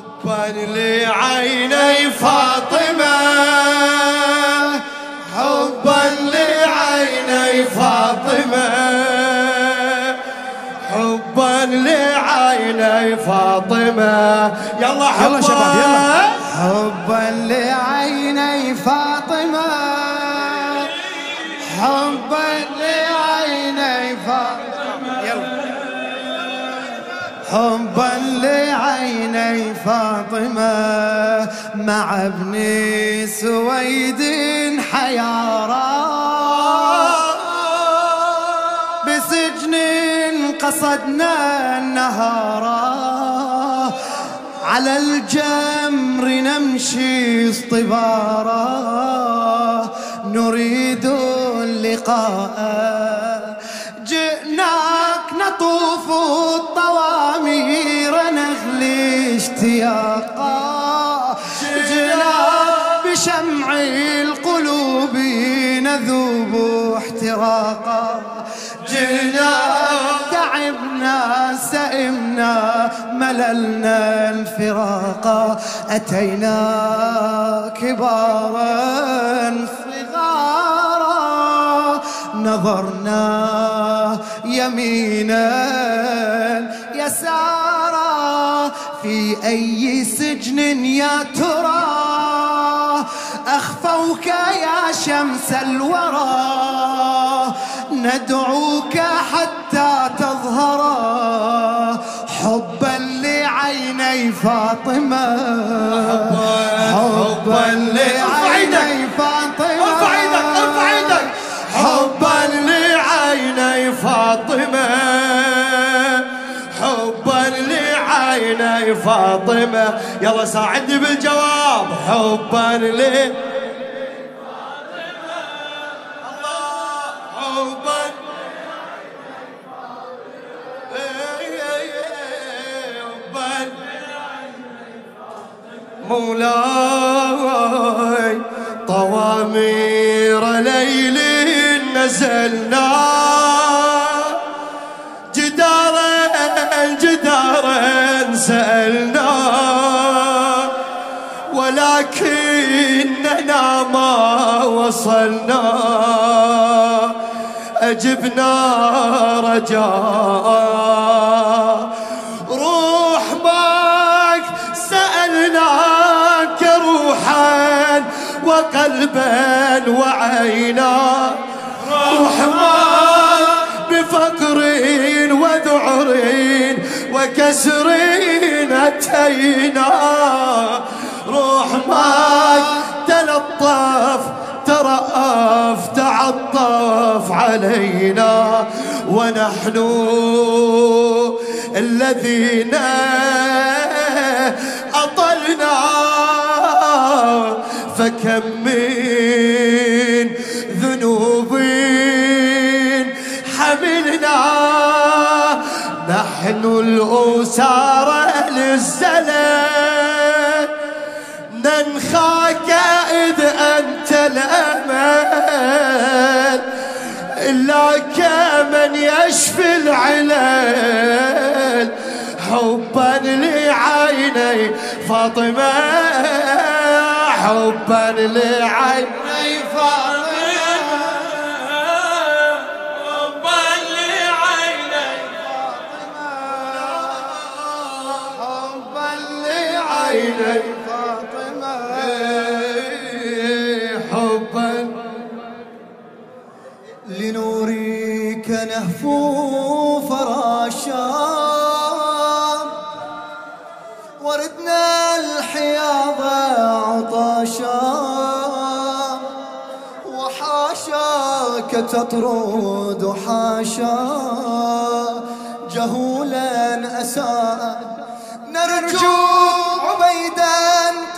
حبا لعيني فاطمة. حبا لعيني فاطمة. حبا لعيني فاطمة. يلا حبا. يلا شباب، يلا. حبا لعيني فاطمة. حبا حبا لعيني فاطمة مع ابن سويد حيارى بسجن قصدنا النهارا على الجمر نمشي اصطبارا نريد اللقاء سئمنا مللنا الفراقا أتينا كبارا صغارا نظرنا يمينا يسارا في أي سجن يا ترى؟ أخفوك يا شمس الورى ندعوك حتى تظهر حبا لعيني فاطمة. حبا لعيني فاطمة. ارفع إيدك ارفع إيدك. حبا لعيني فاطمة. حبا لعيني فاطمة. يلا ساعدني بالجواب. حبا ل نزلنا جدارا جدارا سألنا ولكننا ما وصلنا. أجبنا رجاء. روح سألناك روحا وقلبا وعينا. ماك بفقر وذعر وكسر أتينا. روح تلطف ترأف تعطف علينا. ونحن الذين أطلنا. فكم من نحن الأسارى للزلل ننخاك إذ أنت الأمل. لك من يشفي العلل. حبا لعيني فاطمة. حبا لعيني تطرد حاشا جهولا أساء. نرجو عبيدا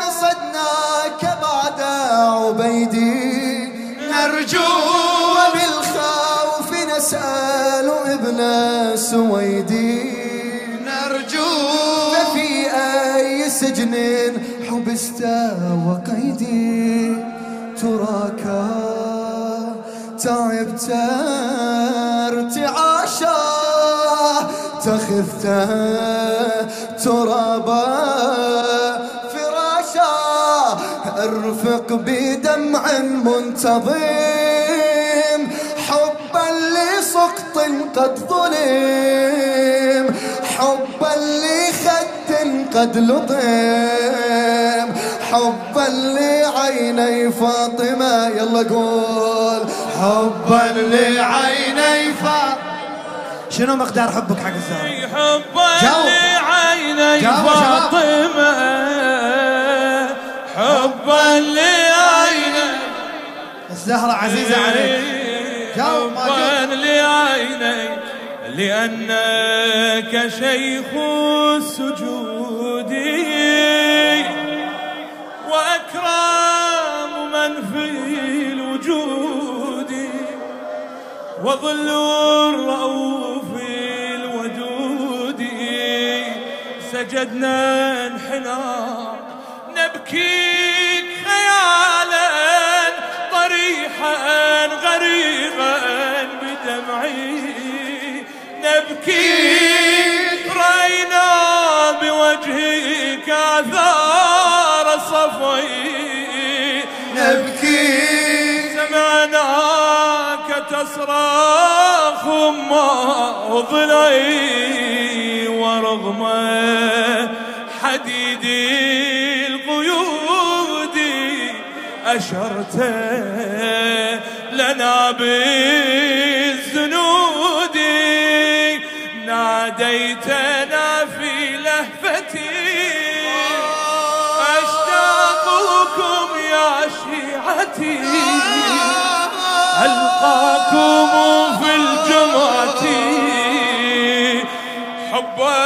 قصدناك بعد عبيدي نرجو وبالخوف نسأل ابن سويدي نرجو ففي أي سجن حبست وقيدي تراك تعبت ارتعاشا تخفت الترابا فراشا. ارفق بدمع منتظم حبا لسقط قد ظلم حبا لخد قد لطم حبا لعيني فاطمة يلا قول. حبا لعيني فاطمة شنو مقدار حبك حق الزهرة حبا. لعيني. فاطمة. حبا لعيني الزهرة عزيزة عليك. جاوب، ما حبا لعيني لأنك شيخ السجود. وأكرم من في الوجود. وظل الرؤوف الودود سجدنا انحنا نبكيك خيالا طريحا غريغا بدمعي. نبكيك رأينا بوجهك آثار صفي نبكي سمعناك تصرخ ما ضلعي ورغم حديد القيود أشرت لنا بالزنود ناديتنا في لهفتي ألقاكم في الجمعة. حبا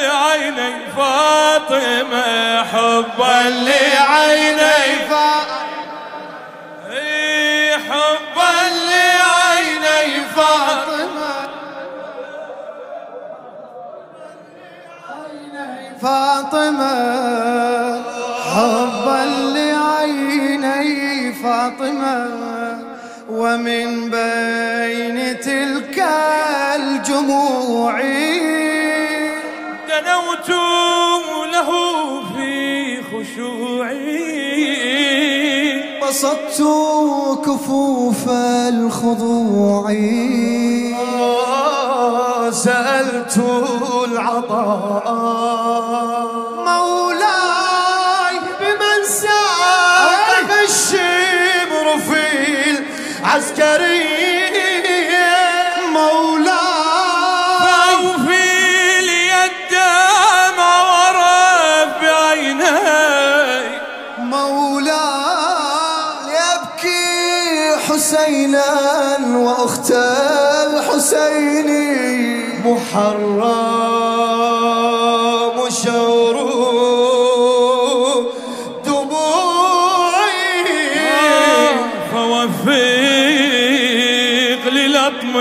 لعيني فاطمة حبا لعيني فاطمة حبا لعيني فاطمة حبا لعيني فاطمة. ومن بين تلك الجموع. دنوت له في خشوعي بسطت كفوف الخضوع. سألت العطاء. العسكرية مولاي وفي اليد ما مولاي يبكي حسينا واخت الحسين محرم شور دموعي للطم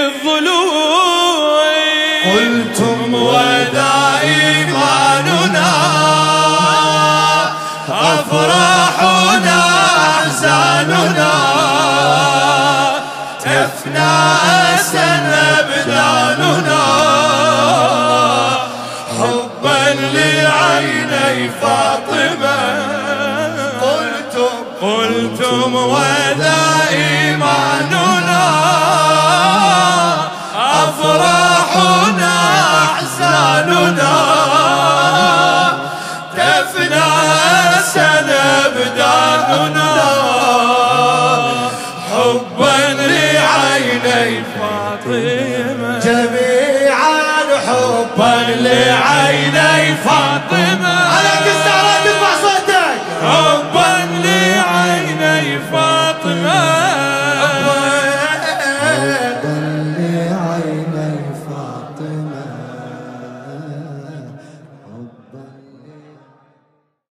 الضلوع. قلتم ودائماننا أفراحنا أحزاننا. تفنى أسن أبداننا. حبا لعيني قلتم قلتم ودائماننا أفراحنا أحزاننا. تفنى أبداننا. حبا لعيني فاطمة. جميعا حبا لعيني فاطمة.